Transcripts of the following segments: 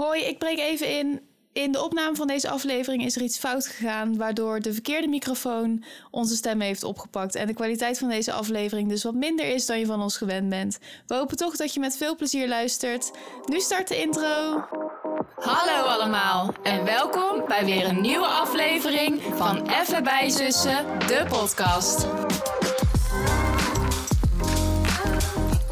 Hoi, ik breek even in. In de opname van deze aflevering is er iets fout gegaan, waardoor de verkeerde microfoon onze stem heeft opgepakt en de kwaliteit van deze aflevering dus wat minder is dan je van ons gewend bent. We hopen toch dat je met veel plezier luistert. Nu start de intro. Hallo allemaal en welkom bij weer een nieuwe aflevering van Even bij Zussen, de podcast.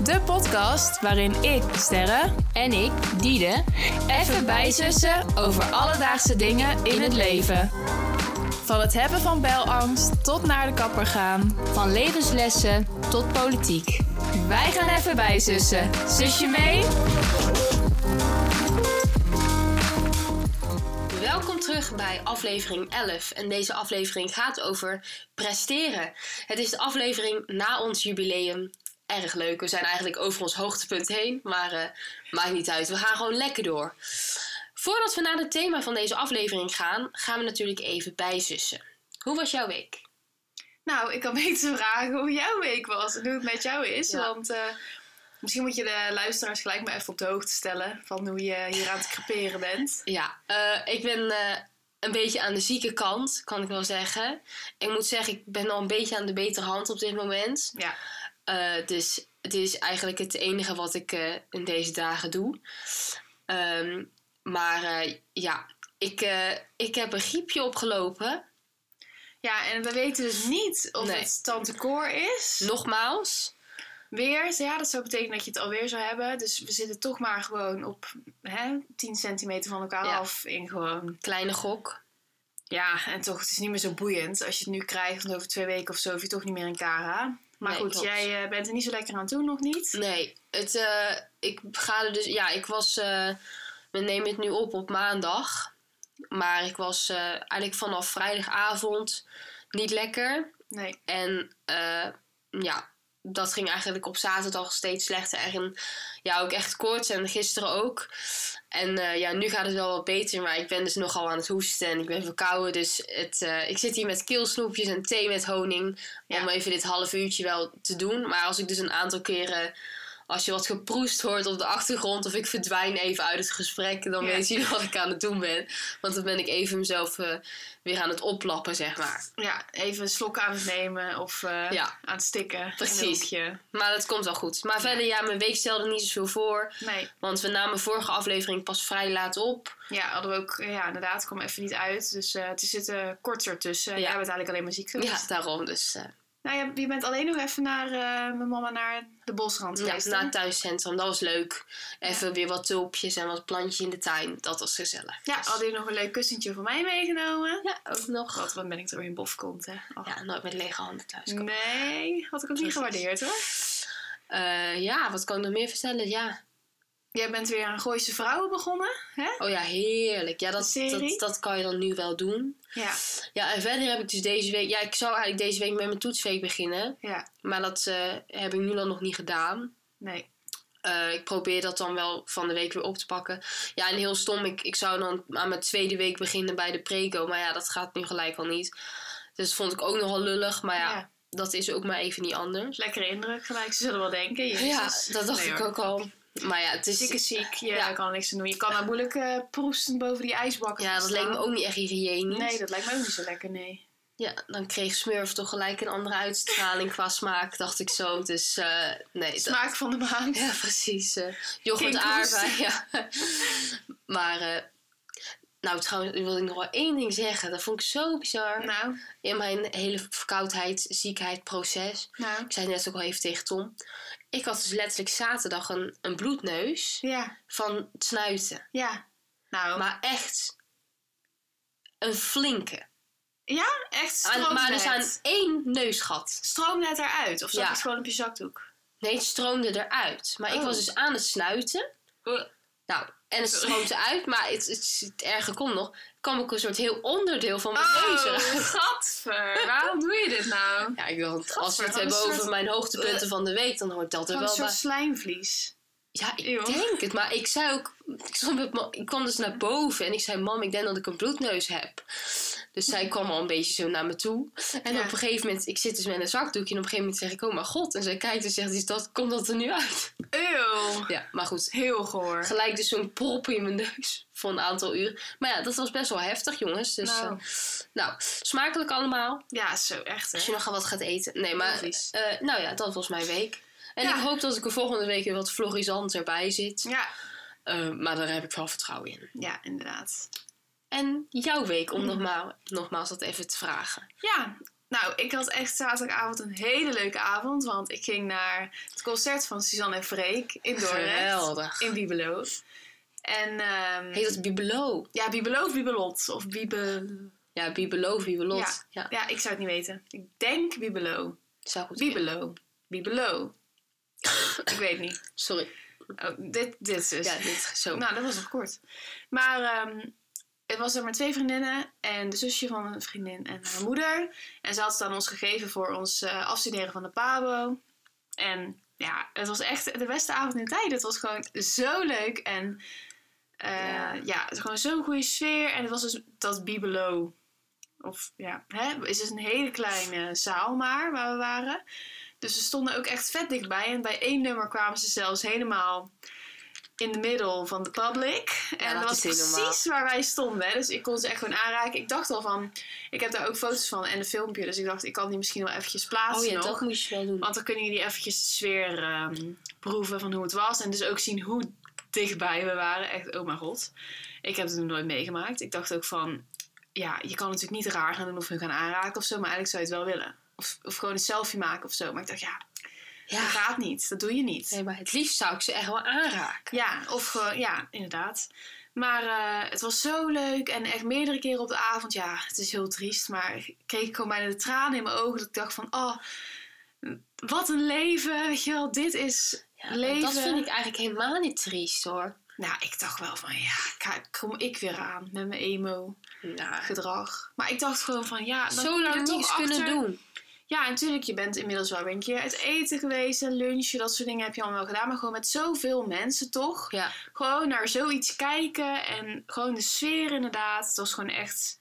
De podcast waarin ik, Sterre, En ik, Diede, even bijzussen over alledaagse dingen in het leven. Van het hebben van belangst tot naar de kapper gaan. van levenslessen tot politiek. Wij gaan even bijzussen. Zusje mee? Welkom terug bij aflevering 11. En deze aflevering gaat over presteren. Het is de aflevering na ons jubileum. Erg leuk. We zijn eigenlijk over ons hoogtepunt heen. Maar eh, maakt niet uit. We gaan gewoon lekker door. Voordat we naar het thema van deze aflevering gaan, gaan we natuurlijk even bijzussen. Hoe was jouw week? Nou, ik kan beter vragen hoe jouw week was en hoe het met jou is. Ja. Want eh, misschien moet je de luisteraars gelijk maar even op de hoogte stellen van hoe je hier aan het creperen bent. Ja, eh, ik ben een beetje aan de zieke kant, kan ik wel zeggen. Ik moet zeggen, ik ben al een beetje aan de betere hand op dit moment. Ja. Eh, dus het is eigenlijk het enige wat ik eh, in deze dagen doe. Ehm, maar eh, ja, ik, ik heb een griepje opgelopen. Ja, en we weten dus niet of Nee. het tante Cor is. Nogmaals. Weer, ja, dat zou betekenen dat je het alweer zou hebben. Dus we zitten toch maar gewoon op hè, 10 centimeter van elkaar Ja. af in gewoon. Kleine gok. Ja, en toch, het is niet meer zo boeiend. Als je het nu krijgt, want over twee weken of zo, hoef je toch niet meer in Kara. Maar Nee, goed, klopt. jij eh, bent er niet zo lekker aan toe, nog niet? Nee, het, eh, ik ga er dus. Ja, ik was. eh, we nemen het nu op op maandag. Maar ik was eigenlijk vanaf vrijdagavond niet lekker. Nee. En eh, ja, dat ging eigenlijk op zaterdag steeds slechter. En ja, ook echt koorts en gisteren ook. En eh, ja, nu gaat het wel wat beter. Maar ik ben dus nogal aan het hoesten en ik ben verkouden. Dus het, eh, ik zit hier met keelsnoepjes en thee met honing. Ja. Om even dit half uurtje wel te doen. Maar als ik dus een aantal keren... Als je wat geproest hoort op de achtergrond of ik verdwijn even uit het gesprek, dan Ja. weet je wat ik aan het doen ben. Want dan ben ik even mezelf eh, weer aan het oplappen, zeg maar. Ja, even een slok aan het nemen of eh, Ja. aan het stikken. Precies. Maar dat komt wel goed. Maar verder, ja, mijn week stelde niet zoveel voor. Nee. Want we namen vorige aflevering pas vrij laat op. Ja, hadden we ook, ja, inderdaad, kwam even niet uit. Dus eh het zit er kort ertussen. Ja. Jij bent eigenlijk alleen maar ziek geweest. Ja, daarom. Dus Nou, ja, je bent alleen nog even naar eh, mijn mama naar de bosrand ja, geweest. hè? naar het thuiscentrum. Dat was leuk. Even weer wat tulpjes en wat plantjes in de tuin. Dat was gezellig. Ja, Dus- hadden jullie nog een leuk kussentje voor mij meegenomen? ja, ook nog. God, wat ben ik er weer in bof komt, hè? Ja, nooit met lege handen thuis komen. Nee, had ik ook niet gewaardeerd, hoor. Eh, ja, wat kan ik nog meer vertellen? Ja. Jij bent weer aan Gooise Vrouwen begonnen, hè? Oh ja, heerlijk. Ja, dat, dat, dat kan je dan nu wel doen. Ja, Ja, en verder heb ik dus deze week... Ja, ik zou eigenlijk deze week met mijn toetsweek beginnen. ja, Maar dat eh, heb ik nu dan nog niet gedaan. nee. Eh, ik probeer dat dan wel van de week weer op te pakken. Ja, en heel stom. Ik, ik zou dan aan mijn tweede week beginnen bij de preco. Maar ja, dat gaat nu gelijk al niet. Dus dat vond ik ook nogal lullig. Maar ja, Ja. dat is ook maar even niet anders. Lekkere indruk gelijk, ze zullen wel denken. Ja, dat dacht Nee, ik ook al. Maar ja, het is... Ziek is ziek, je Ja. kan er niks aan doen. Je kan nou moeilijk eh proesten boven die ijsbakken Ja, dat staan. leek me ook niet echt hygiënisch. Nee, dat lijkt me ook niet zo lekker, nee. Ja, dan kreeg Smurf toch gelijk een andere uitstraling qua smaak, dacht ik zo. Dus eh, nee. dat- Smaak van de maand. Ja, precies. eh yoghurt aardbei, ja. maar, nou trouwens, wil ik nog wel één ding zeggen. Dat vond ik zo bizar. Nou, In mijn hele verkoudheid, ziekheid proces. nou. Ik zei net ook al even tegen Tom. Ik had dus letterlijk zaterdag een, een bloedneus Ja, van het snuiten. ja. Nou, Maar echt een flinke. ja, echt Aan, stroomde maar er zijn het. één neusgat. Stroomde het eruit? Of zat Ja. het gewoon op je zakdoek? Nee, het stroomde eruit. Maar ik Oh. was dus aan het snuiten. Nou, en het stroomt eruit, maar het, het, het erge komt nog. kwam ook een soort heel onderdeel van mijn neus Oh, eruit. gadver. Waarom doe je dit nou? Ja, ik dacht, als we het hebben een over mijn hoogtepunten van de week, dan hoort dat er wel een soort bij. slijmvlies. Ja, ik Eeuw. denk het. Maar ik zei ook... Ik, stond met ik kwam dus naar boven en ik zei... Mam, ik denk dat ik een bloedneus heb. Dus zij kwam al een beetje zo naar me toe. En Ja. op een gegeven moment, ik zit dus met een zakdoekje. En op een gegeven moment zeg ik, oh mijn god. En zij kijkt en zegt, is dat, komt dat er nu uit? Eeuw. Ja, maar goed. Heel goor. Gelijk dus zo'n prop in mijn neus voor een aantal uur. Maar ja, dat was best wel heftig, jongens. Dus, Nou. nou. nou, smakelijk allemaal. Ja, zo echt Als hè. je nog wat gaat eten. Nee, maar eh, nou ja, dat was mijn week. En Ja. ik hoop dat ik er volgende week weer wat florisant erbij zit. Ja, Eh, maar daar heb ik wel vertrouwen in. ja, inderdaad. En jouw week, om nogmaals, nogmaals dat even te vragen. Ja, nou, ik had echt zaterdagavond een hele leuke avond. Want ik ging naar het concert van Suzanne en Freek in Dordrecht. Geweldig. In Bibelo. En ehm, Heet dat Bibelo? ja, Bibelo of Bibelot? Of Bibel... Ja, Bibelo, Bibelot. Ja. Ja. Ja, ik zou het niet weten. Ik denk Bibelo. zou goed. Bibelo. Bibelo. ik weet niet. Sorry. Oh, dit, dit is dus. Ja, dit zo. Nou, dat was nog kort. Maar ehm het was er maar twee vriendinnen en de zusje van een vriendin en haar moeder. En ze had het aan ons gegeven voor ons eh, afstuderen van de PABO. En ja, het was echt de beste avond in tijd. Het was gewoon zo leuk en eh, Ja. ja. het was gewoon zo'n goede sfeer. En het was dus dat Bibelo. Of ja, hè, is dus een hele kleine zaal maar waar we waren. Dus we stonden ook echt vet dichtbij. En bij één nummer kwamen ze zelfs helemaal in de middel van de public. en dat dat was precies waar wij stonden. Hè. Dus ik kon ze echt gewoon aanraken. Ik dacht al van, ik heb daar ook foto's van en een filmpje. Dus ik dacht, ik kan die misschien wel eventjes plaatsen oh ja, nog. dat moet je wel doen. Want dan kunnen jullie eventjes de sfeer ehm, proeven van hoe het was. En dus ook zien hoe dichtbij we waren. Echt, oh mijn god. Ik heb het nog nooit meegemaakt. Ik dacht ook van, ja, je kan natuurlijk niet raar gaan doen of hun gaan aanraken of zo. Maar eigenlijk zou je het wel willen. Of, of gewoon een selfie maken of zo. Maar ik dacht, ja, dat Ja. gaat niet. Dat doe je niet. Nee, maar het liefst zou ik ze echt wel aanraken. Ja, of gewoon, ja, inderdaad. Maar eh, het was zo leuk en echt meerdere keren op de avond. Ja, het is heel triest, maar kreeg ik gewoon bijna de tranen in mijn ogen. Dat ik dacht van, oh, wat een leven. Weet je wel, dit is Ja, leven. Dat vind ik eigenlijk helemaal niet triest hoor. Nou, ik dacht wel van, ja, kom ik weer aan met mijn emo-gedrag. Maar ik dacht gewoon van, ja, dan zo lang niets kunnen doen. Ja, natuurlijk, je bent inmiddels wel weer een keer uit eten geweest en lunchen. Dat soort dingen heb je allemaal wel gedaan. Maar gewoon met zoveel mensen toch? Ja, gewoon naar zoiets kijken en gewoon de sfeer inderdaad. Het was gewoon echt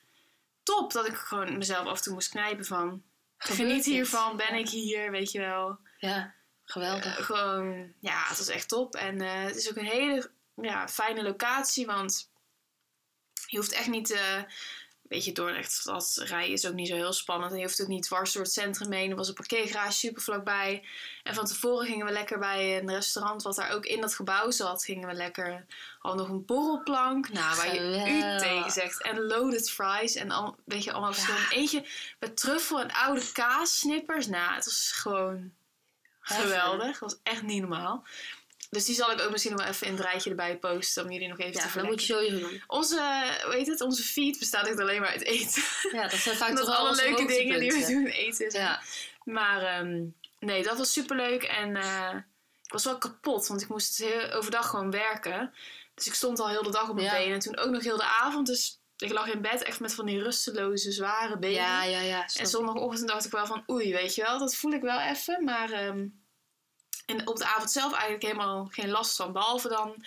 top dat ik gewoon mezelf af en toe moest knijpen van... Gebeurt Geniet hiervan, ben ik hier, weet je wel. ja, geweldig. Eh, gewoon, ja, het was echt top. En eh, het is ook een hele ja, fijne locatie, want je hoeft echt niet... eh Weet je, Dordrecht, dat rijden is ook niet zo heel spannend. En je hoeft ook niet dwars door het centrum heen. Er was een parkeergarage super vlakbij. En van tevoren gingen we lekker bij een restaurant wat daar ook in dat gebouw zat. Gingen we lekker, hadden nog een borrelplank. Nou, waar je u tegen zegt. En loaded fries. En al, weet je, allemaal Ja. Eentje met truffel en oude kaassnippers. Nou, het was gewoon geweldig. Dat was echt niet normaal. Dus die zal ik ook misschien nog wel even in het rijtje erbij posten. Om jullie nog even te Ja, dat moet je sowieso doen. Onze, weet het, onze feed bestaat echt alleen maar uit eten. Ja, dat zijn vaak toch alle leuke dingen die we doen eten. zijn. Ja, Maar ehm, nee, dat was superleuk. En eh, ik was wel kapot, want ik moest heel, overdag gewoon werken. Dus ik stond al heel de dag op mijn Ja. benen. En toen ook nog heel de avond. Dus ik lag in bed echt met van die rusteloze, zware benen. ja, ja. ja En zondagochtend dacht ik wel van oei, weet je wel, dat voel ik wel even. Maar ehm, en op de avond zelf eigenlijk helemaal geen last van. Behalve dan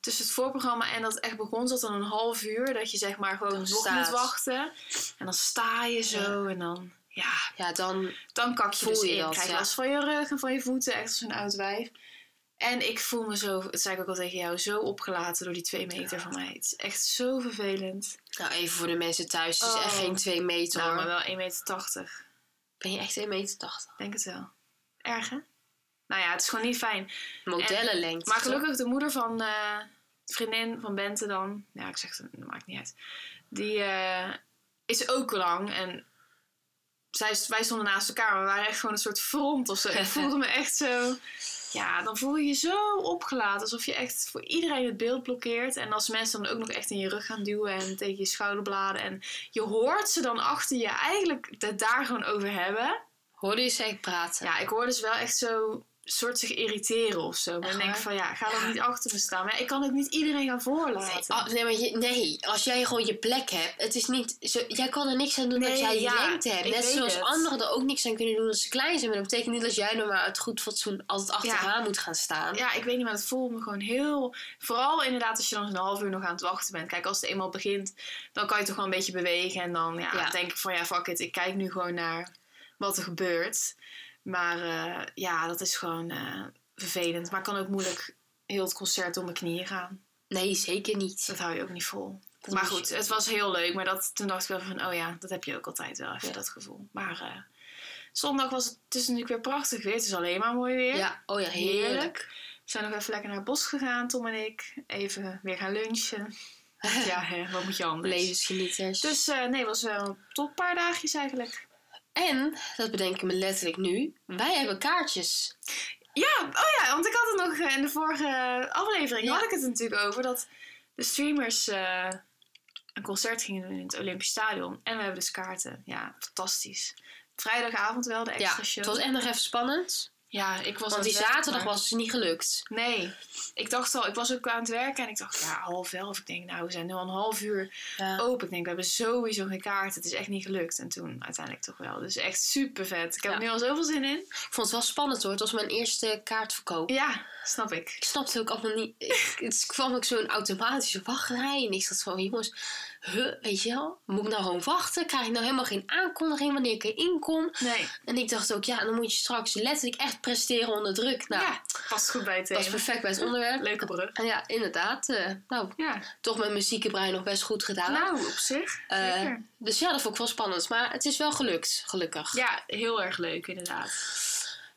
tussen het voorprogramma en dat het echt begon, zat dan een half uur. Dat je zeg maar gewoon Dan nog staat. moet wachten. En dan sta je zo en dan, ja, Ja, dan dan kak je Voel dus je in. dat, Krijg je ja. last van je rug en van je voeten, echt als een oud wijf. En ik voel me zo, dat zei ik ook al tegen jou, zo opgelaten door die twee meter van mij. Het is echt zo vervelend. Nou, even voor de mensen thuis. Het is echt Oh. geen 2 meter Nou, maar wel 1,80 meter. Ben je echt 1 meter 80? Denk het wel. Erg, hè? Nou ja, het is gewoon niet fijn. Modellenlengte. Maar gelukkig de moeder van de vriendin van Bente dan... Ja, ik zeg het, dat maakt niet uit. Die eh, is ook lang en... Zij, wij stonden naast elkaar, maar we waren echt gewoon een soort front of zo. Ik voelde me echt zo... Ja, dan voel je je zo opgelaten. Alsof je echt voor iedereen het beeld blokkeert. En als mensen dan ook nog echt in je rug gaan duwen en tegen je schouderbladen. En je hoort ze dan achter je eigenlijk het daar gewoon over hebben. Hoorde je ze echt praten? Ja, ik hoorde ze wel echt zo soort zich irriteren of zo. Maar denk ik waar? van ja, ga dan Ja. niet achter me staan. Maar ja, ik kan ook niet iedereen gaan voorlaten. Ah, nee, maar je, nee, als jij gewoon je plek hebt, het is niet, zo, jij kan er niks aan doen dat Nee, jij die ja, lengte hebt. Net zoals het. anderen er ook niks aan kunnen doen als ze klein zijn. Maar dat betekent niet dat jij nog maar uit goed fatsoen altijd achteraan moet gaan staan. Ja, ik weet niet, maar het voelt me gewoon heel... Vooral inderdaad als je dan een half uur nog aan het wachten bent. Kijk, als het eenmaal begint, dan kan je toch wel een beetje bewegen. En dan ja, Ja. denk ik van ja, fuck it. Ik kijk nu gewoon naar wat er gebeurt. Maar eh, ja, dat is gewoon eh, vervelend. Maar ik kan ook moeilijk heel het concert door mijn knieën gaan. Nee, zeker niet. Dat hou je ook niet vol. Dat maar goed, het was heel leuk. Maar dat, toen dacht ik wel van, oh ja, dat heb je ook altijd wel even, Ja. dat gevoel. Maar eh, zondag was het, is natuurlijk weer prachtig weer. Het is alleen maar mooi weer. Ja, oh ja, heerlijk. We zijn nog even lekker naar het bos gegaan, Tom en ik. Even weer gaan lunchen. ja, hè, wat moet je anders? Levensgenieters. Dus nee, het was wel een top paar dagjes eigenlijk. En, dat bedenk ik me letterlijk nu, wij hebben kaartjes. Ja, oh ja, want ik had het nog eh, in de vorige aflevering Ja. had ik het natuurlijk over dat de streamers eh, een concert gingen doen in het Olympisch Stadion. En we hebben dus kaarten. Ja, fantastisch. Vrijdagavond wel, de Ja, extra show. het was echt nog even spannend. Ja, ik was Want die zaterdag maar- was het niet gelukt. Nee, ik dacht al, ik was ook aan het werken en ik dacht, ja, half elf. Ik denk, nou, we zijn nu al een half uur Ja. open. Ik denk, we hebben sowieso geen kaart. Het is echt niet gelukt. En toen uiteindelijk toch wel. Dus echt super vet. Ik heb Ja. er nu al zoveel zin in. Ik vond het wel spannend hoor. Het was mijn eerste kaartverkoop. Ja, snap ik. Ik snapte ook allemaal niet. Ik, het kwam ook zo'n automatische wachtrij. En ik zat van, jongens, huh, weet je wel? Moet ik nou gewoon wachten? Krijg ik nou helemaal geen aankondiging wanneer ik erin kom? Nee. En ik dacht ook, ja, dan moet je straks letterlijk echt presteren onder druk. Nou, ja, past goed bij het dat was thema. perfect bij het onderwerp. Leuke brug. En ja, inderdaad. eh, nou, Ja. toch met mijn zieke brein nog best goed gedaan. Nou, op zich. Zeker. dus ja, dat vond ik wel spannend. Maar het is wel gelukt, gelukkig. Ja, heel erg leuk inderdaad.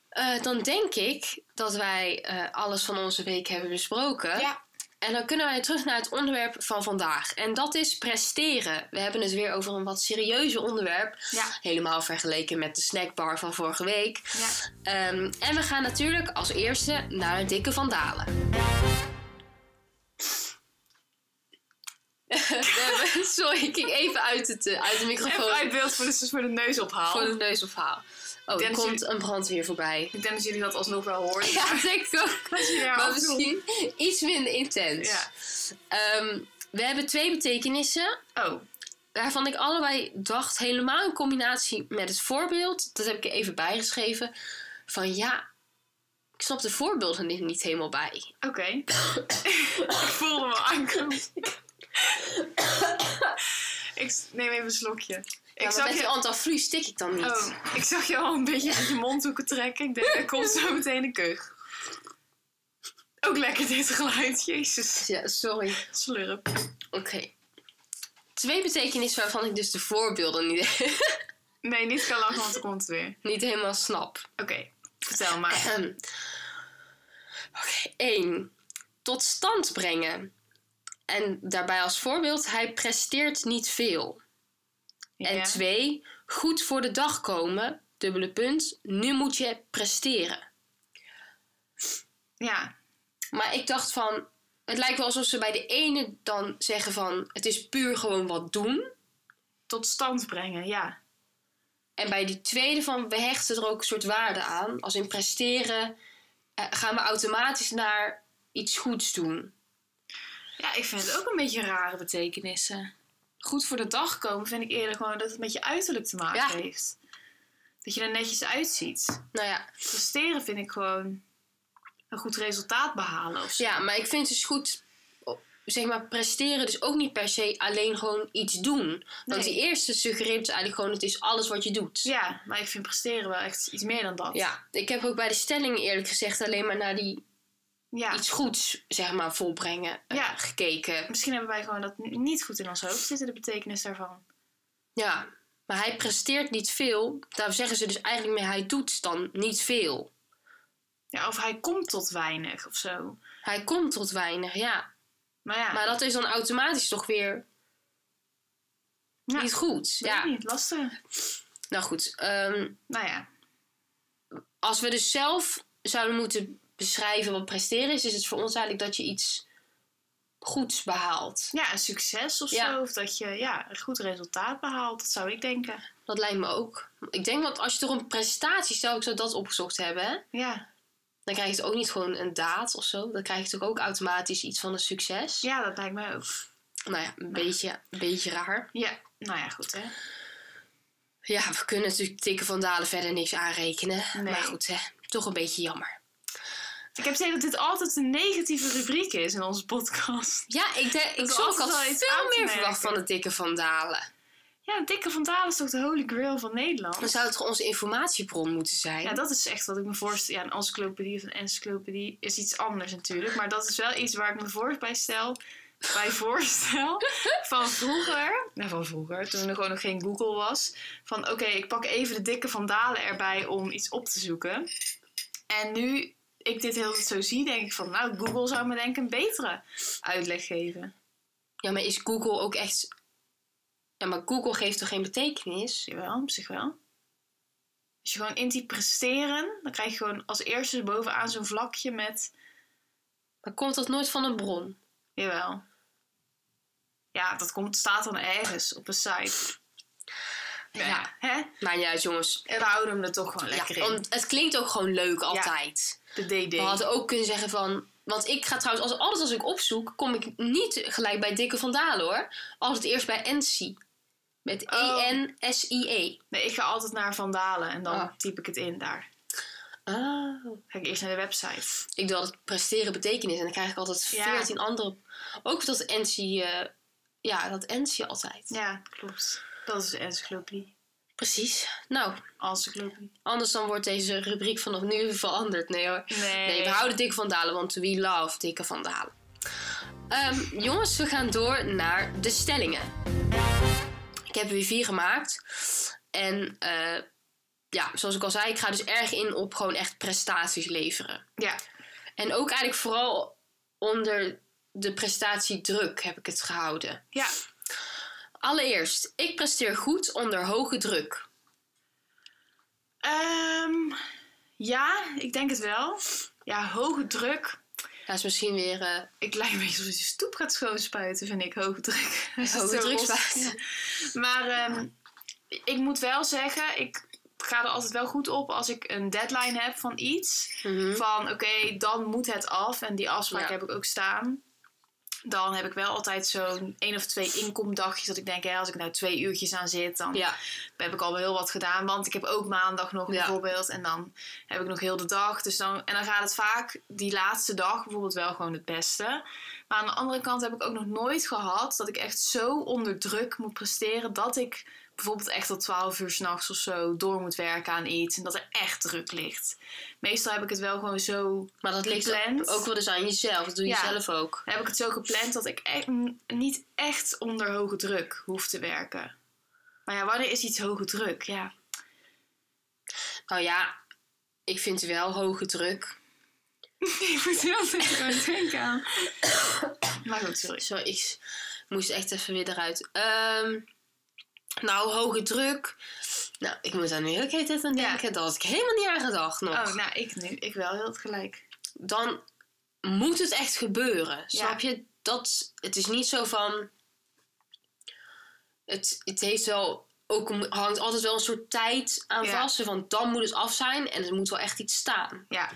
Eh, dan denk ik dat wij alles van onze week hebben besproken. Ja. En dan kunnen wij terug naar het onderwerp van vandaag. En dat is presteren. We hebben het weer over een wat serieuzer onderwerp. Ja. Helemaal vergeleken met de snackbar van vorige week. Ja. Ehm, en we gaan natuurlijk als eerste naar het dikke van Dalen. We hebben- Sorry, ik ging even uit, het, eh, uit de microfoon. Even uit beeld voor de, voor de neus ophaal. Voor de neus ophaal. Oh, er komt jullie- een brandweer voorbij. Ik denk dat jullie dat alsnog wel horen. Ja, dat denk ik ook. Maar misschien iets minder intens. Ja. Ehm, we hebben twee betekenissen. Oh, Waarvan ik allebei dacht, helemaal in combinatie met het voorbeeld. Dat heb ik er even bijgeschreven. Van ja, ik snap de voorbeelden er niet helemaal bij. oké. ik voelde me aankomen. ik neem even een slokje. Ja, Ik zag met je... antivlu stik ik dan niet. Oh, ik zag je al een beetje uit je mondhoeken trekken. Ik denk, er komt zo meteen een keug. Ook lekker dit geluid, jezus. Ja, sorry. Slurp. Oké. Twee betekenissen waarvan ik dus de voorbeelden niet, Nee, niet gaan lachen, want dan komt het weer. niet helemaal snap. Oké, vertel maar. Ahem. Oké, één. Tot stand brengen. En daarbij als voorbeeld, hij presteert niet veel. En twee, goed voor de dag komen. Dubbele punt, nu moet je presteren. Ja, Maar ik dacht van, het lijkt wel alsof ze bij de ene dan zeggen van, het is puur gewoon wat doen. tot stand brengen, ja. En bij die tweede van, we hechten er ook een soort waarde aan. Als in presteren eh, gaan we automatisch naar iets goeds doen. Ja, ik vind het ook een beetje rare betekenissen. Goed voor de dag komen vind ik eerder gewoon dat het met je uiterlijk te maken Ja. heeft. Dat je er netjes uitziet. Nou ja, Presteren vind ik gewoon een goed resultaat behalen of zo. Ja, maar ik vind het dus goed, zeg maar, presteren dus ook niet per se alleen gewoon iets doen. Want Nee. die eerste suggereert dus eigenlijk gewoon, het is alles wat je doet. Ja, maar ik vind presteren wel echt iets meer dan dat. Ja, ik heb ook bij de stelling eerlijk gezegd alleen maar naar die Ja. iets goeds, zeg maar, volbrengen eh, Ja. gekeken. Misschien hebben wij gewoon dat niet goed in ons hoofd zitten, de betekenis daarvan. Ja, maar hij presteert niet veel. Daar zeggen ze dus eigenlijk mee, hij doet dan niet veel. Ja, of hij komt tot weinig of zo. Hij komt tot weinig, ja. Maar ja, Maar dat is dan automatisch toch weer ja, niet goed. weet Ja, niet, lastig. nou goed. ehm, Nou ja, als we dus zelf zouden moeten beschrijven wat presteren is, is het voor ons eigenlijk dat je iets goeds behaalt. ja, een succes of Ja. zo. Of dat je ja, een goed resultaat behaalt, dat zou ik denken. Dat lijkt me ook. Ik denk dat als je door een prestatie, stel ik zou dat opgezocht hebben, Ja, dan krijg je het ook niet gewoon een daad of zo. Dan krijg je toch ook automatisch iets van een succes. Ja, dat lijkt mij ook. Nou ja, een beetje, een beetje raar. Ja, nou ja, goed hè. Ja, we kunnen natuurlijk Dikke van Dalen verder niks aanrekenen. Nee. Maar goed, hè, toch een beetje jammer. Ik heb gezegd dat dit altijd een negatieve rubriek is in onze podcast. Ja, ik, denk, ik zou ook al veel meer verwacht van de Dikke van Dalen. Ja, Dikke van Dalen is toch de holy grail van Nederland? Dan zou het toch onze informatiebron moeten zijn? Ja, dat is echt wat ik me voorstel. Ja, een encyclopedie of een encyclopedie is iets anders natuurlijk. Maar dat is wel iets waar ik me voor bij stel. Bij voorstel van vroeger. Nou, van vroeger, toen er gewoon nog geen Google was. Van oké, ik pak even de dikke van Dalen erbij om iets op te zoeken. En nu ik dit heel zo zie, denk ik van nou, Google zou me denk ik een betere uitleg geven. Ja, maar is Google ook echt... Ja, maar Google geeft toch geen betekenis? Jawel, op zich wel. Als je gewoon intypt presteren, dan krijg je gewoon als eerste bovenaan zo'n vlakje met Maar komt dat nooit van een bron? Jawel. Ja, dat komt, staat dan ergens op een site. Ja, Ja. hè? Maar uit, jongens. En we houden hem er toch gewoon lekker Ja, in. want het klinkt ook gewoon leuk altijd. De DD. We hadden ook kunnen zeggen van... Want ik ga trouwens, als, alles als ik opzoek, kom ik niet gelijk bij Dikke van Dalen hoor. Altijd eerst bij Ensie. Met Oh. E-N-S-I-E. Nee, ik ga altijd naar Vandalen en dan Oh. typ ik het in daar. Oh. Ga ik eerst naar de website. Ik doe altijd presteren betekenis. En dan krijg ik altijd Ja. 14 andere... Ook dat Ensie... eh, ja, dat Ensie altijd. Ja, klopt. Dat is de encyclopedie. Precies. Nou, Encyclopedie. anders dan wordt deze rubriek vanaf nu veranderd. Nee hoor. Nee. Nee, we houden Dikke van Dalen, want we love Dikke van Dalen. Ehm, jongens, we gaan door naar de stellingen. Ik heb er weer vier gemaakt. En eh, ja, zoals ik al zei, ik ga dus erg in op gewoon echt prestaties leveren. Ja. En ook eigenlijk vooral onder de prestatiedruk heb ik het gehouden. Ja. Allereerst, ik presteer goed onder hoge druk. Ehm, ja, ik denk het wel. Ja, hoge druk. Dat is misschien weer eh, Ik lijkt een beetje alsof je stoep gaat schoonspuiten, vind ik, hoge druk. Hoge druk. spuiten. Maar ehm, ik moet wel zeggen, ik ga er altijd wel goed op als ik een deadline heb van iets. Mhm. Van oké, dan moet het af. En die afspraak Ja. heb ik ook staan. Dan heb ik wel altijd zo'n één of twee inkomdagjes. Dat ik denk, hè, als ik nou twee uurtjes aan zit, dan Ja, heb ik al wel heel wat gedaan. Want ik heb ook maandag nog Ja. bijvoorbeeld. En dan heb ik nog heel de dag. Dus dan, en dan gaat het vaak die laatste dag bijvoorbeeld wel gewoon het beste. Maar aan de andere kant heb ik ook nog nooit gehad dat ik echt zo onder druk moet presteren. Dat ik bijvoorbeeld echt tot 12 uur s'nachts of zo door moet werken aan iets. En dat er echt druk ligt. Meestal heb ik het wel gewoon zo. maar dat ligt Gepland. ook wel dus aan jezelf. Dat doe je Ja. zelf ook. Heb ik het zo gepland dat ik echt niet echt onder hoge druk hoef te werken. Maar ja, wanneer is iets hoge druk? Ja. Nou ja, ik vind wel hoge druk. Ik moet heel veel denken aan. Maar goed, sorry. Sorry, ik moest echt even weer eruit. Ehm, nou, hoge druk. Nou, ik moet daar nu heel de tijd aan Ja. denken. Daar had ik helemaal niet aan gedacht nog. Oh, nou, ik nu. Ik wel heel gelijk. Dan moet het echt gebeuren. Snap je? Dat, het is niet zo van... Het, het heeft wel... Ook hangt altijd wel een soort tijd aan Ja. vast. Van dan moet het af zijn en er moet wel echt iets staan. Ja.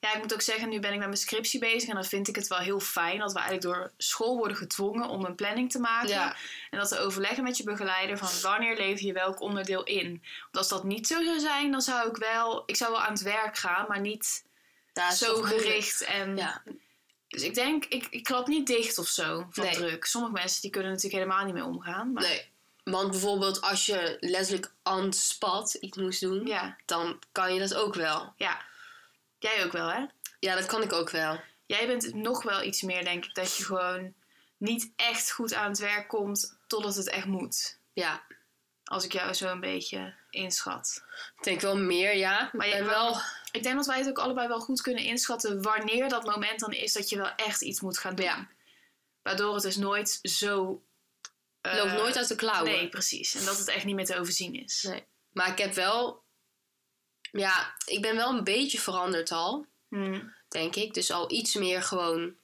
Ja, ik moet ook zeggen, nu ben ik met mijn scriptie bezig. En dan vind ik het wel heel fijn dat we eigenlijk door school worden gedwongen om een planning te maken. Ja. En dat te overleggen met je begeleider van wanneer lever je welk onderdeel in. Want als dat niet zo zou zijn, dan zou ik wel... Ik zou wel aan het werk gaan, maar niet Ja, zo gericht. En, Ja, Dus ik denk, ik, ik klap niet dicht of zo van Nee. druk. Sommige mensen die kunnen natuurlijk helemaal niet mee omgaan. Maar nee. Want bijvoorbeeld als je letterlijk on the spot iets moest doen, dan kan je dat ook wel. ja. Jij ook wel, hè? Ja, dat kan ik ook wel. Jij bent nog wel iets meer, denk ik, dat je gewoon niet echt goed aan het werk komt totdat het echt moet. Ja, Als ik jou zo een beetje inschat. ik denk wel meer, ja. Maar je wel... Ik denk dat wij het ook allebei wel goed kunnen inschatten wanneer dat moment dan is dat je wel echt iets moet gaan doen. Ja. Waardoor het dus nooit zo. eh, loopt nooit uit de klauwen. Nee, precies. En dat het echt niet meer te overzien is. Nee. Maar ik heb wel... Ja, ik ben wel een beetje veranderd al, Hmm. denk ik. Dus al iets meer gewoon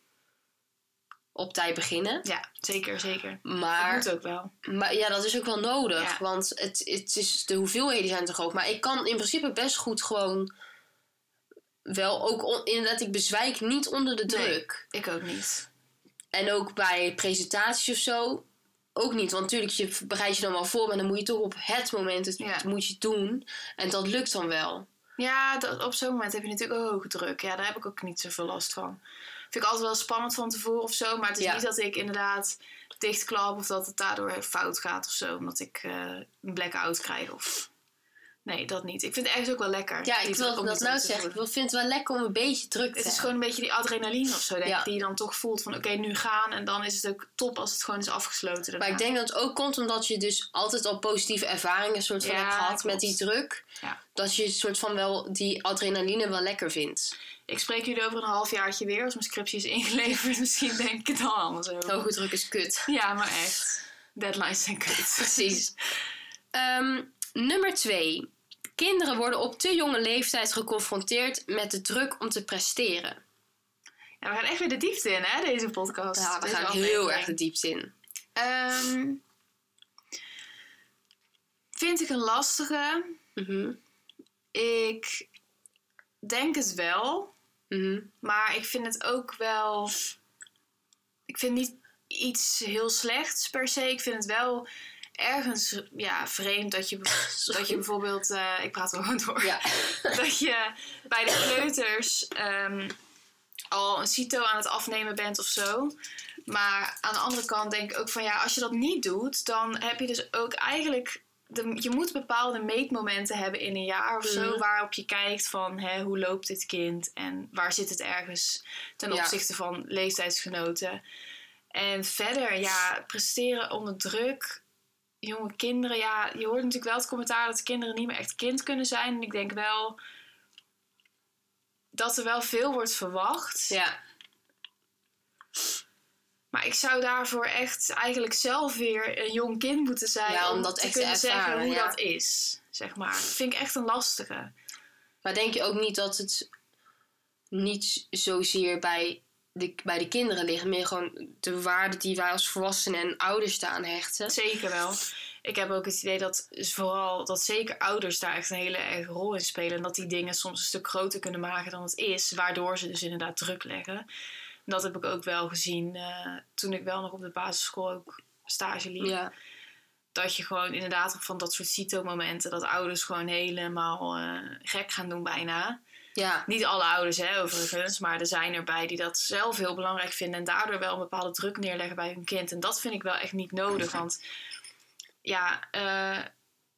op tijd beginnen. Ja, zeker, zeker. Dat Maar, moet ook wel. maar ja, dat is ook wel nodig. Ja. Want het, het is, de hoeveelheden zijn te groot. Maar ik kan in principe best goed gewoon wel ook on- inderdaad, ik bezwijk niet onder de Nee. druk. Ik ook niet. En ook bij presentaties of zo. Ook niet, want natuurlijk, je bereidt je dan wel voor, maar dan moet je toch op het moment het Ja. moet je doen. En dat lukt dan wel. Ja, dat, op zo'n moment heb je natuurlijk ook hoge druk. Ja, daar heb ik ook niet zoveel last van. Vind ik altijd wel spannend van tevoren of zo. Maar het is Ja. niet dat ik inderdaad dichtklap of dat het daardoor fout gaat of zo. Omdat ik eh, een blackout krijg of... Nee, dat niet. Ik vind het ergens ook wel lekker. Ja, ik wil dat nou zeggen. Ik vind het wel lekker om een beetje druk te Het is gewoon een beetje die adrenaline of zo, denk Ja. ik. Die je dan toch voelt van oké, nu gaan. En dan is het ook top als het gewoon is afgesloten. Maar daarna. ik denk dat het ook komt omdat je dus altijd al positieve ervaringen soort van Ja, hebt gehad klopt. met die druk. Ja. Dat je soort van wel die adrenaline wel lekker vindt. Ik spreek jullie over een halfjaartje weer. Als mijn scriptie is ingeleverd, misschien denk ik het dan anders over. Hoge druk is kut. Ja, maar echt. Deadlines zijn kut. Precies. Ehm, nummer twee. Kinderen worden op te jonge leeftijd geconfronteerd met de druk om te presteren. Ja, we gaan echt weer de diepte in, hè, deze podcast. Ja, we Deze gaan aflevering. heel erg de diepte in. Ehm, vind ik een lastige. Mhm, Ik denk het wel. mhm. Maar ik vind het ook wel. Ik vind niet iets heel slechts per se. Ik vind het wel ergens ja, vreemd dat je, dat je bijvoorbeeld. eh, ik praat er gewoon door. Ja. Dat je bij de kleuters ehm, al een CITO aan het afnemen bent of zo. Maar aan de andere kant denk ik ook van ja, als je dat niet doet, dan heb je dus ook eigenlijk. De, je moet bepaalde meetmomenten hebben in een jaar of zo, Mhm. waarop je kijkt van hè, hoe loopt dit kind en waar zit het ergens ten Ja. opzichte van leeftijdsgenoten. En verder, ja, presteren onder druk. Jonge kinderen, ja, je hoort natuurlijk wel het commentaar dat kinderen niet meer echt kind kunnen zijn. En ik denk wel dat er wel veel wordt verwacht. ja. Maar ik zou daarvoor echt eigenlijk zelf weer een jong kind moeten zijn. Ja, om om dat te echt te kunnen zeggen ervaren, hoe ja. dat is. Zeg maar. Dat vind ik echt een lastige. Maar denk je ook niet dat het niet zozeer bij de, bij de kinderen ligt, meer gewoon de waarde die wij als volwassenen en ouders daaraan hechten? Zeker wel. Ik heb ook het idee dat vooral dat zeker ouders daar echt een hele erg rol in spelen. En dat die dingen soms een stuk groter kunnen maken dan het is. Waardoor ze dus inderdaad druk leggen. En dat heb ik ook wel gezien eh, toen ik wel nog op de basisschool ook stage liep. Ja. Dat je gewoon inderdaad van dat soort CITO-momenten... dat ouders gewoon helemaal eh, gek gaan doen bijna. Ja. Niet alle ouders, hè, overigens. Maar er zijn erbij die dat zelf heel belangrijk vinden. En daardoor wel een bepaalde druk neerleggen bij hun kind. En dat vind ik wel echt niet nodig. Want ja, eh,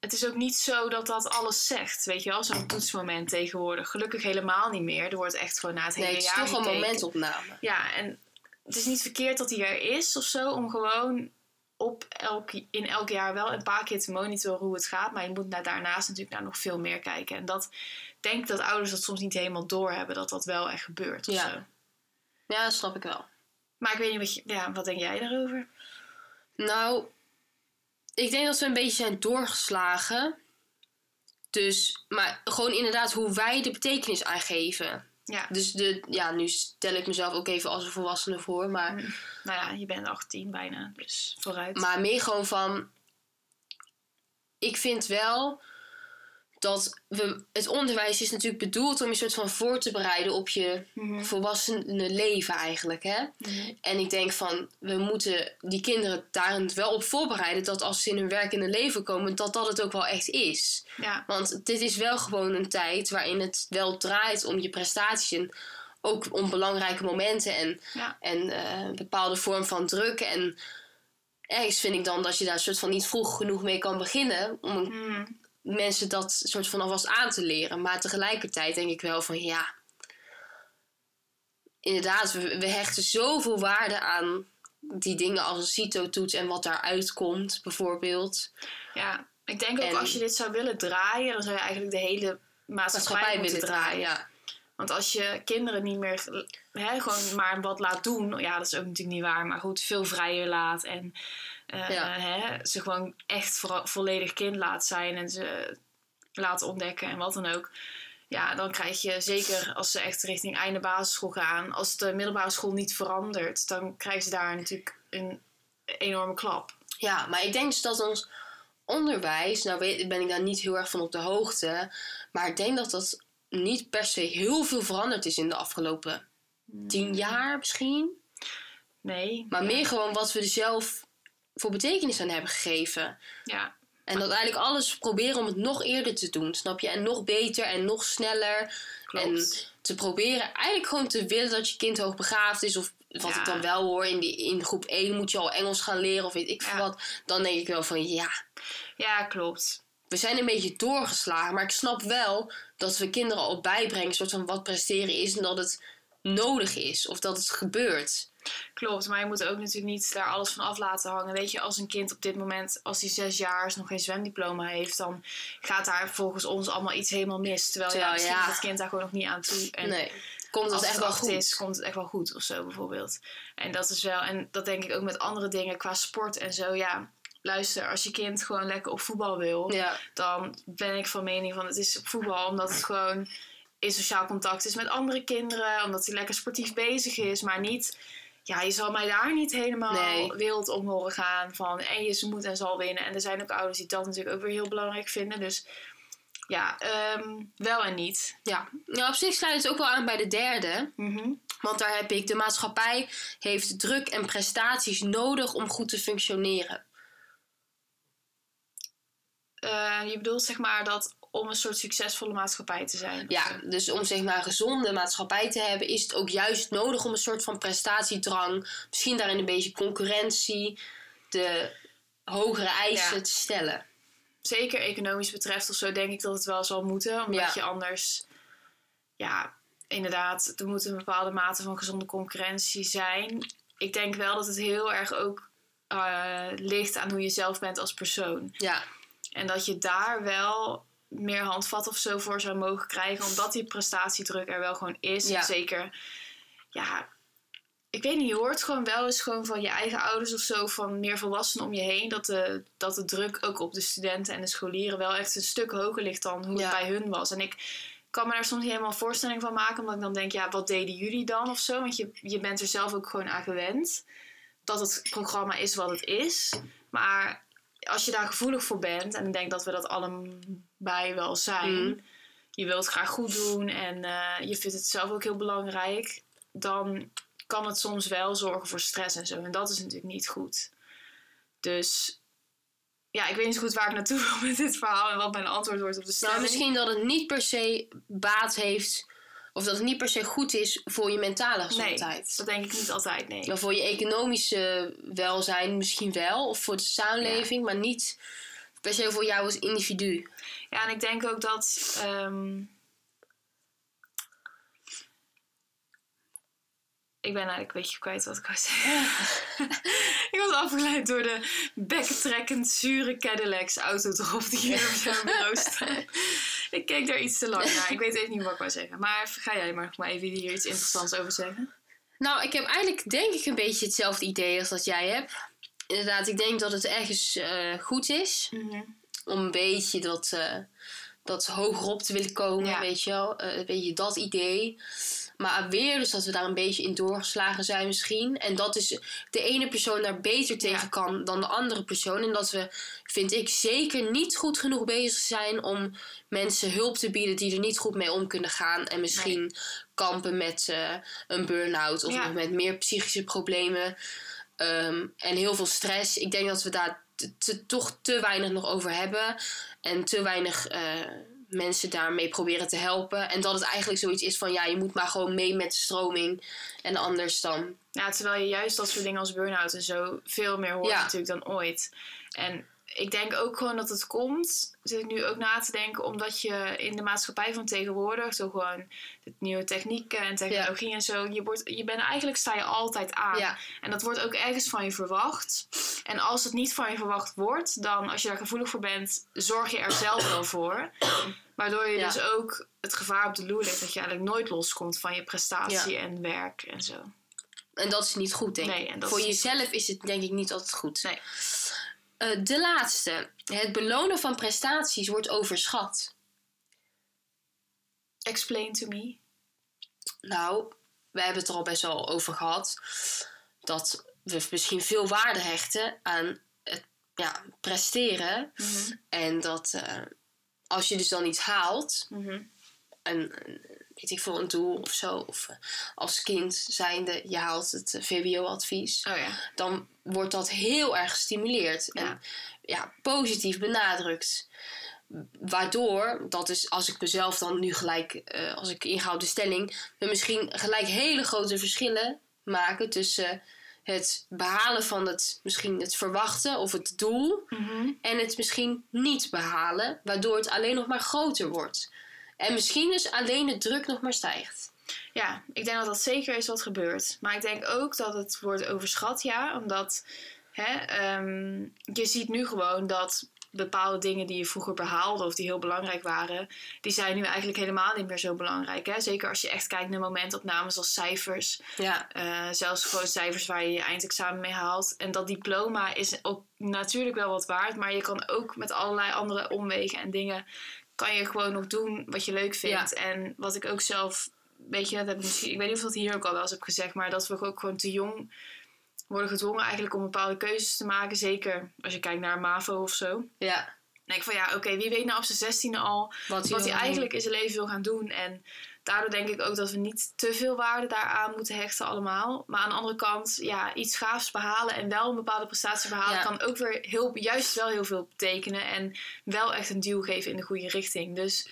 het is ook niet zo dat dat alles zegt. Weet je wel, zo'n toetsmoment tegenwoordig. Gelukkig helemaal niet meer. Er wordt echt gewoon na het hele Nee, het is jaar toch een momentopname. Ja, en het is niet verkeerd dat hij er is of zo. Om gewoon op elk, in elk jaar wel een paar keer te monitoren hoe het gaat. Maar je moet naar, daarnaast natuurlijk naar nog veel meer kijken. En dat denk dat ouders dat soms niet helemaal doorhebben. Dat dat wel echt gebeurt of Ja. zo. Ja, dat snap ik wel. Maar ik weet niet wat je... Ja, wat denk jij daarover? Nou, ik denk dat we een beetje zijn doorgeslagen. Dus, maar gewoon inderdaad hoe wij de betekenis aangeven. Ja, Dus de, ja, nu stel ik mezelf ook even als een volwassene voor, maar, nou ja, je bent 18 bijna. Dus vooruit. maar meer gewoon van. Ik vind wel dat we, het onderwijs is natuurlijk bedoeld om je soort van voor te bereiden op je Mhm. volwassene leven eigenlijk, hè? Mhm. En ik denk van, we moeten die kinderen daar wel op voorbereiden dat als ze in hun werkende leven komen, dat dat het ook wel echt is. Ja, Want dit is wel gewoon een tijd waarin het wel draait om je prestaties en ook om belangrijke momenten en, ja. en eh, een bepaalde vorm van druk. En ergens vind ik dan dat je daar soort van niet vroeg genoeg mee kan beginnen om een- Mhm. Mensen dat soort van alvast aan te leren. Maar tegelijkertijd denk ik wel van ja, inderdaad, we, we hechten zoveel waarde aan die dingen als een CITO-toets en wat daaruit komt, bijvoorbeeld. ja. Ik denk ook En- als je dit zou willen draaien... dan zou je eigenlijk de hele maatschappij, Maatschappij willen draaien. draaien. Ja. Want als je kinderen niet meer hè, gewoon maar wat laat doen, ja, dat is ook natuurlijk niet waar, maar goed, veel vrijer laat en eh, Ja. hè, ze gewoon echt vo- volledig kind laat zijn en ze laat ontdekken en wat dan ook. Ja, dan krijg je zeker als ze echt richting einde basisschool gaan, als de middelbare school niet verandert, dan krijgen ze daar natuurlijk een enorme klap. Ja, maar ik denk dus dat ons onderwijs, nou ben ik daar niet heel erg van op de hoogte, maar ik denk dat dat niet per se heel veel veranderd is in de afgelopen tien jaar misschien. Nee. Maar ja. meer gewoon wat we zelf voor betekenis aan hebben gegeven. Ja. En dat eigenlijk alles proberen om het nog eerder te doen, snap je? En nog beter en nog sneller. Klopt. En te proberen eigenlijk gewoon te willen dat je kind hoogbegaafd is. Of wat Ja. ik dan wel hoor, in, die, in groep 1 moet je al Engels gaan leren of weet ik veel Ja. wat. Dan denk ik wel van ja, Ja, klopt. we zijn een beetje doorgeslagen. Maar ik snap wel dat we kinderen al bijbrengen, soort van wat presteren is. En dat het nodig is of dat het gebeurt. Klopt, maar je moet ook natuurlijk niet daar alles van af laten hangen. Weet je, als een kind op dit moment, als hij zes jaar is, nog geen zwemdiploma heeft, dan gaat daar volgens ons allemaal iets helemaal mis. Terwijl, ja, Terwijl, misschien ja. is het kind daar gewoon nog niet aan toe. En nee, komt dat als echt het wel acht goed. is, komt het echt wel goed of zo bijvoorbeeld. En dat is wel, en dat denk ik ook met andere dingen qua sport en zo. Ja, luister, als je kind gewoon lekker op voetbal wil, Ja, dan ben ik van mening van het is op voetbal omdat het gewoon in sociaal contact is met andere kinderen, omdat hij lekker sportief bezig is, maar niet. Ja, je zal mij daar niet helemaal Nee. wild om horen gaan van en je moet en zal winnen. En er zijn ook ouders die dat natuurlijk ook weer heel belangrijk vinden. Dus ja, ehm, wel en niet. ja. Nou, op zich sluit het ook wel aan bij de derde. Mhm. Want daar heb ik, de maatschappij heeft druk en prestaties nodig om goed te functioneren. Eh, je bedoelt zeg maar dat om een soort succesvolle maatschappij te zijn. Ja, dus om zeg maar een gezonde maatschappij te hebben, is het ook juist nodig om een soort van prestatiedrang, misschien daarin een beetje concurrentie, de hogere eisen Ja. te stellen. zeker economisch betreft of zo, denk ik dat het wel zal moeten. Omdat Ja. je anders, ja, inderdaad, er moet een bepaalde mate van gezonde concurrentie zijn. Ik denk wel dat het heel erg ook eh, ligt aan hoe je zelf bent als persoon. Ja, En dat je daar wel meer handvat of zo voor zou mogen krijgen, omdat die prestatiedruk er wel gewoon is. Ja. Zeker, ja, ik weet niet, je hoort gewoon wel eens gewoon van je eigen ouders of zo, van meer volwassenen om je heen, dat de, dat de druk ook op de studenten en de scholieren wel echt een stuk hoger ligt dan hoe Ja. het bij hun was. En ik kan me daar soms niet helemaal een voorstelling van maken, omdat ik dan denk, ja, wat deden jullie dan of zo? Want je, je bent er zelf ook gewoon aan gewend dat het programma is wat het is. Maar als je daar gevoelig voor bent, en ik denk dat we dat allebei wel zijn, Mm. je wilt graag goed doen en eh, je vindt het zelf ook heel belangrijk, dan kan het soms wel zorgen voor stress en zo. En dat is natuurlijk niet goed. Dus ja, ik weet niet zo goed waar ik naartoe wil met dit verhaal en wat mijn antwoord wordt op de stelling. nou misschien dat het niet per se baat heeft, of dat het niet per se goed is voor je mentale nee, gezondheid. dat denk ik niet altijd, nee. Maar voor je economische welzijn misschien wel, of voor de samenleving, maar niet per se voor jou als individu. Ja, en ik denk ook dat. ehm, ik ben eigenlijk een beetje kwijt wat ik wou zeggen. ik was afgeleid door de bekkentrekkend zure Cadillacs autodrop die hier op jouw bureau staan. ik keek daar iets te lang naar. Ik weet even niet wat ik wou zeggen. Maar ga jij maar, nog maar even hier iets interessants over zeggen. Nou, ik heb eigenlijk denk ik een beetje hetzelfde idee als dat jij hebt. Inderdaad, ik denk dat het ergens eh, goed is om een beetje dat, eh dat hogerop te willen komen, Ja. weet je wel. Eh, een beetje dat idee. Maar weer dus dat we daar een beetje in doorgeslagen zijn misschien. En dat is de ene persoon daar beter tegen Ja. kan dan de andere persoon. En dat we, vind ik, zeker niet goed genoeg bezig zijn om mensen hulp te bieden die er niet goed mee om kunnen gaan. En misschien kampen met eh, een burn-out of Ja. met meer psychische problemen. Ehm, en heel veel stress. Ik denk dat we daar te- te- toch te weinig nog over hebben. En te weinig eh, mensen daarmee proberen te helpen. En dat het eigenlijk zoiets is van ja, je moet maar gewoon mee met de stroming. En anders dan. Ja, terwijl je juist dat soort dingen als burn-out en zo veel meer hoort Ja. natuurlijk dan ooit. En ik denk ook gewoon dat het komt, zit ik nu ook na te denken, omdat je in de maatschappij van tegenwoordig, zo gewoon de nieuwe technieken en technologie en zo, je, wordt, je bent eigenlijk sta je altijd aan. Ja. En dat wordt ook ergens van je verwacht. En als het niet van je verwacht wordt, dan als je daar gevoelig voor bent, zorg je er zelf wel voor. Waardoor je Ja. dus ook het gevaar op de loer ligt dat je eigenlijk nooit loskomt van je prestatie en werk en zo. En dat is niet goed, denk ik. Voor is jezelf is het denk ik niet altijd goed. Nee. Eh, de laatste. Het belonen van prestaties wordt overschat. Explain to me. Nou, we hebben het er al best wel over gehad. Dat we misschien veel waarde hechten aan het ja, presteren. Mhm. En dat eh, als je dus dan iets haalt, een, een weet ik veel, een doel of zo. Of eh, als kind zijnde, je haalt het eh, VWO-advies. Oh ja. Dan wordt dat heel erg gestimuleerd. Ja. En ja, positief benadrukt. Waardoor, dat is als ik mezelf dan nu gelijk, eh, als ik inga op de stelling, we misschien gelijk hele grote verschillen maken tussen het behalen van het, misschien het verwachten of het doel Mhm. en het misschien niet behalen, waardoor het alleen nog maar groter wordt. En misschien dus alleen de druk nog maar stijgt. Ja, ik denk dat dat zeker is wat gebeurt. Maar ik denk ook dat het wordt overschat, ja. Omdat hè, ehm, je ziet nu gewoon dat bepaalde dingen die je vroeger behaalde of die heel belangrijk waren, die zijn nu eigenlijk helemaal niet meer zo belangrijk. Hè? Zeker als je echt kijkt naar momentopnames als cijfers. Ja, Eh, zelfs gewoon cijfers waar je je eindexamen mee haalt. En dat diploma is ook natuurlijk wel wat waard. Maar je kan ook met allerlei andere omwegen en dingen... kan je gewoon nog doen wat je leuk vindt. En wat ik ook zelf... Weet je, dat heb ik, misschien, ik weet niet of dat hier ook al wel eens heb gezegd... maar dat we ook gewoon te jong worden gedwongen eigenlijk om bepaalde keuzes te maken. Zeker als je kijkt naar MAVO of zo. Dan ja. denk ik van ja, oké, wie weet nou op zijn zestiende al Wat, wat hij eigenlijk in zijn leven wil gaan doen. En daardoor denk ik ook dat we niet te veel waarde daaraan moeten hechten allemaal. Maar aan de andere kant, ja, iets gaafs behalen en wel een bepaalde prestatie behalen... Ja. kan ook weer heel, juist wel heel veel betekenen. En wel echt een duw geven in de goede richting. Dus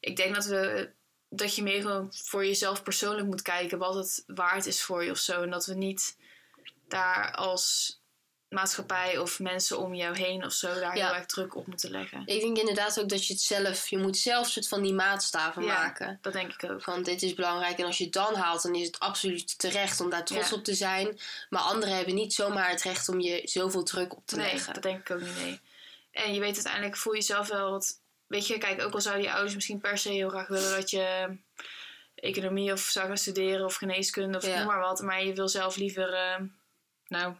ik denk dat, we, dat je meer gewoon voor jezelf persoonlijk moet kijken... wat het waard is voor je of zo. En dat we niet daar als maatschappij of mensen om jou heen of zo... daar Ja. heel erg druk op moeten leggen. Ik denk inderdaad ook dat je het zelf, je moet zelf soort van die maatstaven Ja. maken. Dat denk ik ook. Van dit is belangrijk en als je het dan haalt, dan is het absoluut terecht om daar trots Ja. op te zijn. Maar anderen hebben niet zomaar het recht om je zoveel druk op te Nee, leggen. dat denk ik ook niet, nee. En je weet uiteindelijk, voel je jezelf wel wat... Weet je, kijk, ook al zouden je ouders misschien per se heel graag willen dat je economie of zou gaan studeren of geneeskunde of noem maar wat. Maar je wil zelf liever, eh, nou,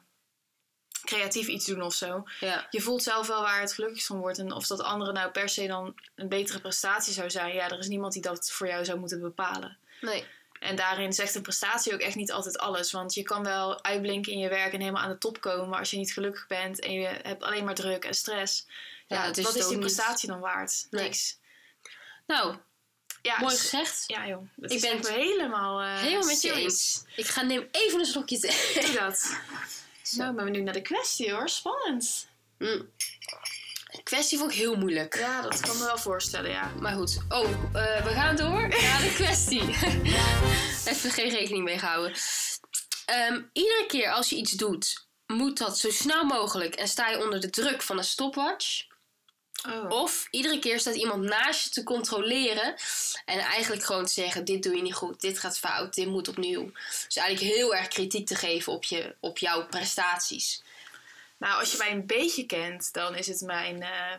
creatief iets doen of zo. Ja, Je voelt zelf wel waar het gelukkigst van wordt. En of dat andere nou per se dan een betere prestatie zou zijn. Ja, er is niemand die dat voor jou zou moeten bepalen. nee. En daarin zegt een prestatie ook echt niet altijd alles. Want je kan wel uitblinken in je werk en helemaal aan de top komen. Maar als je niet gelukkig bent en je hebt alleen maar druk en stress. Ja, is wat is die niet. prestatie dan waard? Nee. Niks. Nou, Ja, mooi s- gezegd. Ja joh, dat Ik ben helemaal uh, Helemaal met je eens. Ik ga neem even een slokje thee. Doe dat. Nou, maar we nu naar de kwestie hoor. Spannend. Mm. De kwestie vond ik heel moeilijk. Ja, dat kan me wel voorstellen, ja. Maar goed. Oh, eh, we gaan door naar de kwestie. Even geen rekening mee gehouden. Ehm, iedere keer als je iets doet, moet dat zo snel mogelijk en sta je onder de druk van een stopwatch. Oh. Of iedere keer staat iemand naast je te controleren en eigenlijk gewoon te zeggen: Dit doe je niet goed, dit gaat fout, dit moet opnieuw. Dus eigenlijk heel erg kritiek te geven op, je, op jouw prestaties. Nou, als je mij een beetje kent, dan is het mijn eh,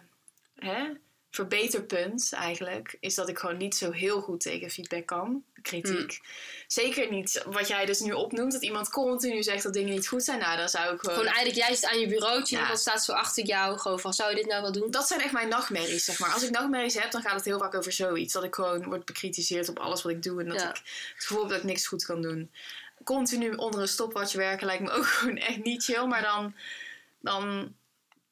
hè, verbeterpunt eigenlijk. Is dat ik gewoon niet zo heel goed tegen feedback kan. Kritiek. Hmm. Zeker niet wat jij dus nu opnoemt. Dat iemand continu zegt dat dingen niet goed zijn. Nou, dan zou ik gewoon... Gewoon eigenlijk juist aan je bureautje, Ja. iemand staat zo achter jou, gewoon van: Zou je dit nou wel doen? Dat zijn echt mijn nachtmerries, zeg maar. Als ik nachtmerries heb, dan gaat het heel vaak over zoiets. Dat ik gewoon word bekritiseerd op alles wat ik doe. En dat Ja. ik het gevoel heb dat ik niks goed kan doen. Continu onder een stopwatch werken lijkt me ook gewoon echt niet chill. Maar dan, dan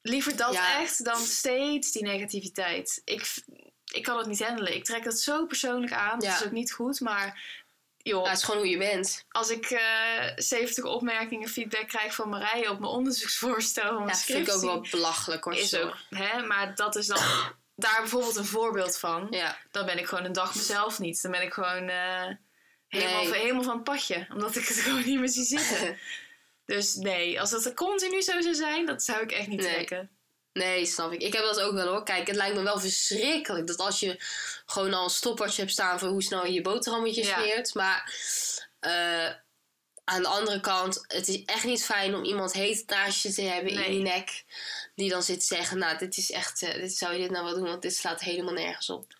liever dat Ja. echt dan steeds die negativiteit. Ik, ik kan het niet handelen. Ik trek dat zo persoonlijk aan. Ja. Dat is ook niet goed, maar... Joh, Nou, het is gewoon hoe je bent. als ik eh 70 opmerkingen feedback krijg van Marije op mijn onderzoeksvoorstel van Ja, mijn dat vind ik ook wel belachelijk hoor. is ook, hè, maar dat is dan daar bijvoorbeeld een voorbeeld van. Ja, Dan ben ik gewoon een dag mezelf niet. Dan ben ik gewoon eh, helemaal, Nee. helemaal van het padje. Omdat ik het gewoon niet meer zie zitten. Dus nee, als dat er continu zo zou zijn, dat zou ik echt niet Nee. trekken. nee, snap ik. Ik heb dat ook wel hoor. Kijk, het lijkt me wel verschrikkelijk dat als je gewoon al een stopwatch hebt staan voor hoe snel je je boterhammetjes Ja. smeert. Maar eh, aan de andere kant, het is echt niet fijn om iemand heet naast je te hebben Nee. in je nek. Die dan zit te zeggen, nou, dit is echt, eh, dit zou je dit nou wel doen, want dit slaat helemaal nergens op.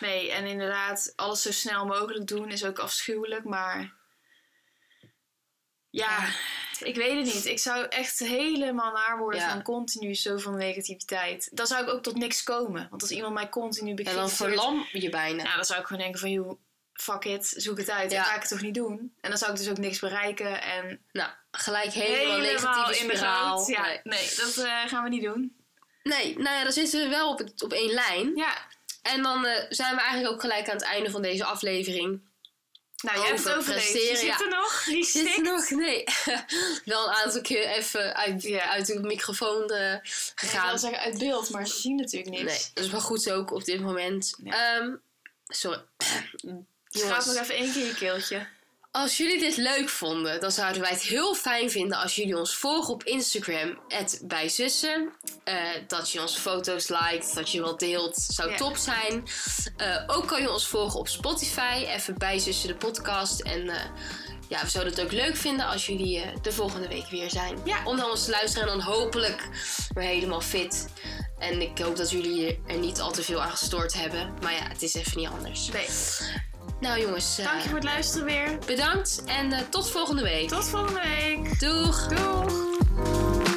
Nee, en inderdaad, alles zo snel mogelijk doen is ook afschuwelijk, maar... Ja, ik weet het niet. Ik zou echt helemaal naar worden Ja. van continu zoveel negativiteit. Dan zou ik ook tot niks komen. Want als iemand mij continu En dan bekritiseert... verlam je bijna. Ja, dan zou ik gewoon denken van, joh, fuck it, zoek het uit. Ja. Dan ga ik het toch niet doen. En dan zou ik dus ook niks bereiken. En Nou, gelijk helemaal, negatieve in de spiraal. Ja, Nee. nee, dat eh, gaan we niet doen. nee, nou ja, dan zitten we wel op, het, op één lijn. Ja, En dan eh, zijn we eigenlijk ook gelijk aan het einde van deze aflevering. Nou, jij hebt het Over overleefd. Je zit ja. er nog? Die Zit er nog? Nee. Wel een aantal keer even uit, Ja. uit de microfoon eh, Ik gegaan. wil zeggen uit beeld, maar ze zien natuurlijk niks. Nee, dat is wel goed ook op dit moment. Nee. Ehm, sorry. Schraap nog even één keer je keeltje. Als jullie dit leuk vonden, dan zouden wij het heel fijn vinden als jullie ons volgen op Instagram, bijzussen. Eh dat je onze foto's liked, dat je wat deelt, zou Ja. top zijn. Eh, ook kan je ons volgen op Spotify, even bijzussen de podcast. En eh, ja, we zouden het ook leuk vinden als jullie de volgende week weer zijn. Ja. Om naar ons te luisteren en dan hopelijk weer helemaal fit. En ik hoop dat jullie er niet al te veel aan gestoord hebben. Maar ja, het is even niet anders. Nee. Nou jongens. Eh, Dank je voor het luisteren weer. Bedankt en eh, tot volgende week. Tot volgende week. Doeg. Doeg.